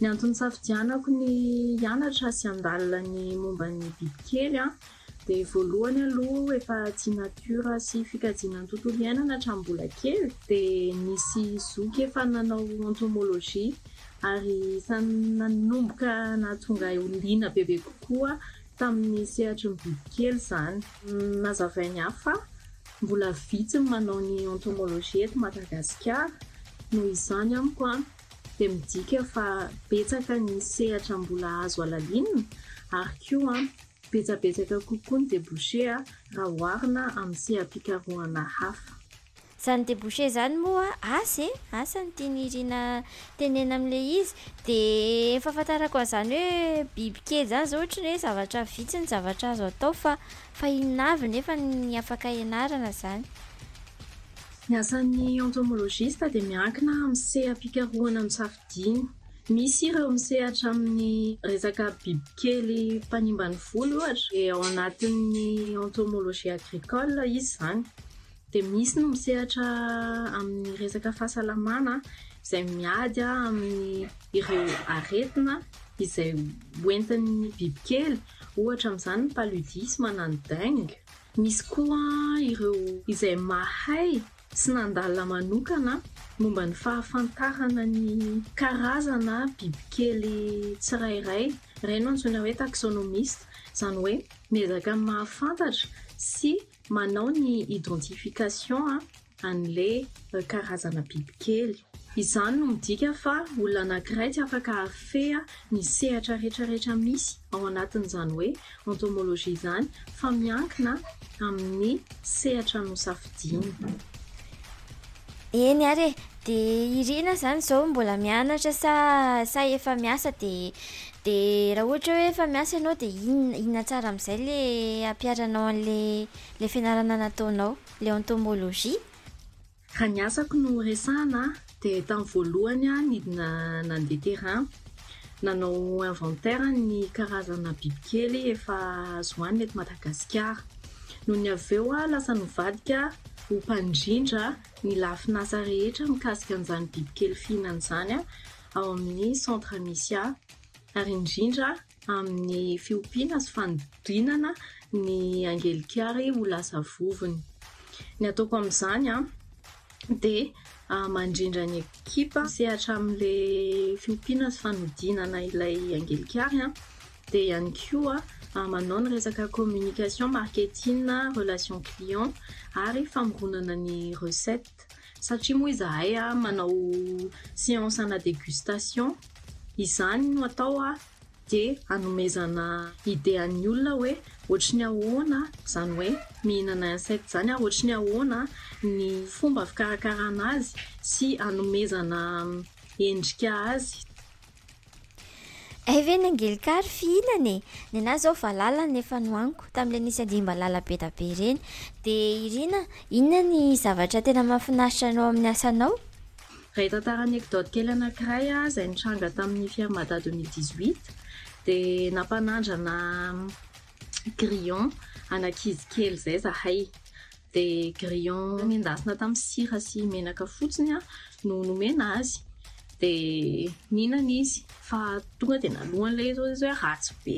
Ny antony nisafidianako ny hianatra sy handalina ny momba ny bibikely dia voalohany aloha efa tia natiora sy fikajiana ny tontolo iainana hatramin'ny mbola kely dia nisy zoky efa nanao entomologie ary isany nanomboka nahatonga ahy ho liana bebe kokoa Tamin'ny sehatry ny bibikely izany. Nazavainy ahy fa mbola vitsy ny manao ny entomologie eto Madagasikara, noho izany amiko an, dia midika fa betsaka ny sehatra mbola azo alalinina ary koa an, betsabetsaka kokoa ny debouchés raha oharina amin'ny seha-pikarohana hafa. Zany debouché zany moa asa e, asa no tian'i Irina tenenina amin'ilay izy, dia fahafantarako an'izany hoe biby kely izany izao ohatry ny hoe zavatra vitsy ny zavatra azo atao fa fa inona avy nefa ny afaka ianarana izany? Ny asan'ny entomologiste dia miankina amin'ny seha-pikarohana nosafidiany. Misy ireo misehatra amin'ny resaka bibikely mpanimba ny voly ohatra dia ao anatin'ny entomologie agricole izy izany. Dia misy ny misehatra amin'ny resaka fahasalamana izay miady amin'ny ireo aretina izay ho entin'ny bibikely, ohatra amin'izany ny paludisme na ny dengue. Misy koa ireo izay mahay sy nandalina manokana momba ny fahafantarana ny karazana bibikely tsirairay, ireny no antsoina hoe taxonomiste, izany hoe miezaka mahafantatra sy Manao ny identification an'le karazana bibikely. Izany no midika fa olona anankiray tsy afaka hahafehy ny sehatra rehetra rehetra misy ao anatin'izany hoe entomologie izany fa miankina amin'ny sehatra nosafidiany. Eny ary e, dia irina izany izao mbola mianatra sa sa efa miasa dia. De raha ohatra hoe efa miasa ianao de inona inona tsara amin'izay le hampiharanao an'le le fianarana nataonao, le entomologie? Raha ny asako no resahana de tamin'ny voalohany aho nidina nandeha terrain, nanao inventaire ny karazana bibikely efa azo hohanina eto Madagasikara. Nony avy eo aho lasa nivadika ho mpandrindra ny lafin'asa rehetra mikasika an'izany bibikely fihinana izany aho ao amin'ny Centre Amicia ary indrindra amin'ny fiompiana sy fanodinana ny Angelikary ho lasa vovony. Ny ataoko amin'izany dia mandrindra ny ekipa misehatra amin'ilay fiompiana sy fanodinana ilay Angelikary dia ihany koa manao ny resaka communication, marketing, relations clients ary famoronana ny recettes. Descartes satria moa izahay manao séance ana dégustation izany no atao dia anomezana idée an'ny olona hoe ohatry ny ahoana izany hoe mihinana insectes izany ary ohatry ny ahoana ny fomba fikarakarana azy sy anomezana endrika azy. Hay ve ny angelikary fihinana e? Ny anah zao valala no efa nohaniko tamin'le nisy andiam-balala be da be reny. De Irina, inona ny zavatra tena mahafinaritra anao amin'ny asanao? Raha hitantara anecdote kely anankiray aho izay nitranga tamin'ny Fier Mada 2018 dia nampanandrana grillon an'ankizy kely izay izahay. Dia grillon nendasina tamin'ny sira sy menaka fotsiny no nomena azy. Dia nihinana izy, fa tonga dia naloa an'ilay izy hoe ratsy be.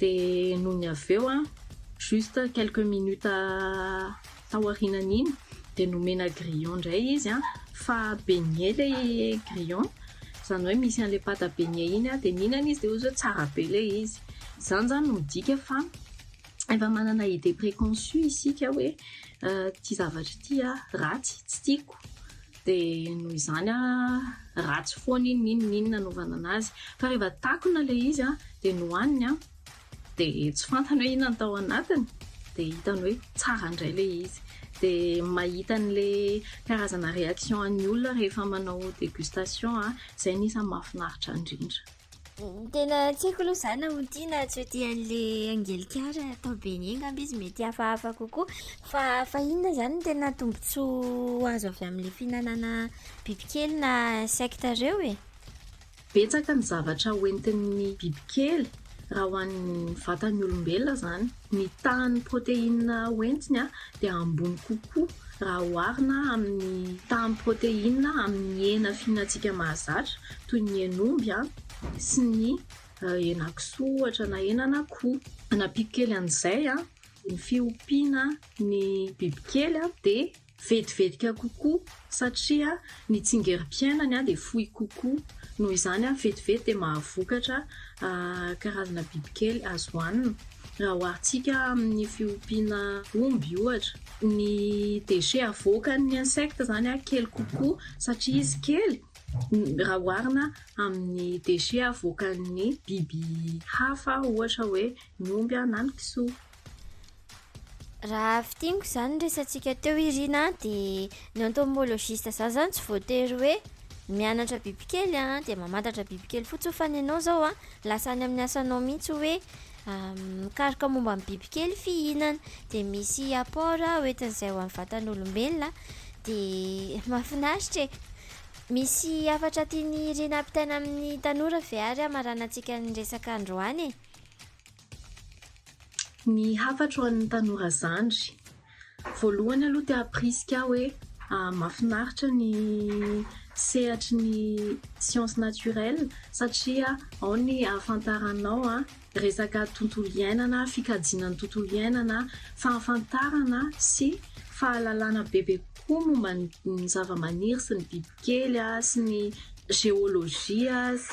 Dia nony avy eo, juste quelques minutes taorianan'iny, dia nomena grillon indray izy, fa beignet ilay grillon, izany hoe misy an'ilay pâte à beignet iny, dia nihinana izy dia hoy izy hoe tsara be ilay izy. Izany izany no midika fa. efa manana idée préconçue isika hoe ity zavatra ity ratsy, tsy tiako, dia noho izany ratsy foana iny n'iny n'iny nanaovana anazy. Fa rehefa takona ilay izy dia nohaniny dia tsy fantany hoe inona ny tao anatiny dia hitany hoe tsara indray ilay izy. Dia mahita an'ilay karazana réaction an'ny olona rehefa manao dégustation, izay no isan'ny mahafinaritra indrindra. Ny tena tsy haiko aloha izany na ho tia na tsy ho tia an'ilay Angelica ary atao be ny angamba izy mety hafahafa kokoa. Fa fa inona izany no tena tombontsoa azo avy amin'ilay fihinanana bibikely na insectes ireo e? Betsaka ny zavatra hoentin'ny bibikely raha ho an'ny vatan'ny olombelona izany. Ny tahan'ny protéine hoentiny dia ambony kokoa raha oharina amin'ny tahan'ny protéine amin'ny hena fihinantsika mahazatra toy ny hen'omby sy ny henakisoa ohatra na henan'akoho. Hanampiako kely an'izay, ny fiompiana ny bibikely dia. vetivedika kokoa satria ny tsingerim-piainany dia fohy kokoa, noho izany vetivety dia mahavokatra karazana bibikely azo hohanina, raha oharintsika amin'ny fiompiana omby ohatra. Ny déchets avoakan'ny insectes izany kely kokoa satria izy kely raha oharina amin'ny déchets avoakan'ny biby hafa ohatra hoe ny omby na ny kisoa. Raha fitiniko izany resantsika teo irina dia ny entomologiste izany izany tsy voatery hoe mianatra bibikely an dia mamantatra bibikely fotsiny fa ny anao izao an lasa any amin'ny asanao mihitsy hoe mikaroka momba amin'ny bibikely fihinana dia misy apport hoentin'izay ho an'ny vatan'olombelona dia mahafinaritra e! Misy hafatra tian'i Irina ampitaina amin'ny tanora ve ary hamaranantsika ny resaka androany e? Ny hafatra ho an'ny tanora zandry. Voalohany aloha te hampirisika aho hoe mahafinaritra ny sehatry ny sciences naturelles satria ao ny ahafantaranao resaka tontolo iainana, fikajiana ny tontolo iainana, fahafantarana sy fahalalana bebe kokoa momba ny zavamaniry sy ny biby. kely sy ny géologie,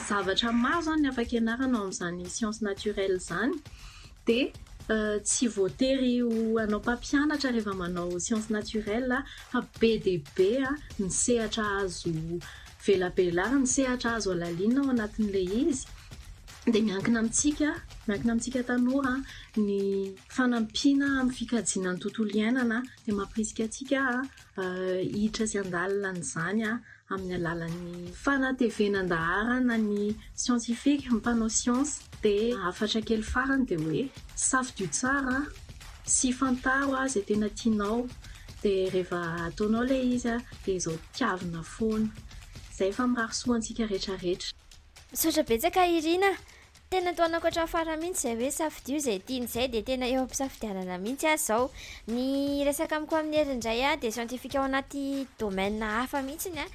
zavatra maro izany ny afaka ianarana ao amin'izany sciences naturelles izany. Dia tsy voatery ho anao mpampianatra rehefa manao sciences naturelles fa be dia be ny sehatra azo velabelarina, ny sehatra azo halalinina ao anatin'ilay izy. Dia miankina amintsika, miankina amintsika tanora ny fanampiana amin'ny fikajiana ny tontolo iainana dia mampirisika antsika hiditra sy handalina an'izany amin'ny alalan'ny fanatevenan-daharana ny siantifika, ny mpanao siansa. Dia hafatra kely farany dia hoe, safidio tsara sy fantaro izay tena tianao, dia rehefa ataonao ilay izy dia izao tiavina foana. Izay fa mirary soa antsika rehetra rehetra. Misaotra betsaka Irina a! Tena tohanako hatramin'ny farany mihitsy izay hoe safidio izay tiany izay dia tena eo am-pisafidianana mihitsy aho izao. Ny resaka amiko amin'ny hery indray dia siantifika ao anaty domaine hafa mihitsy ny ahy.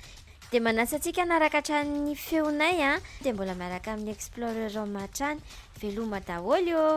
Dia manasa antsika hanaraka hatrany ny feonay an! Dia mbola miaraka amin'ny Explorer Roma hatrany. Veloma daholo ô!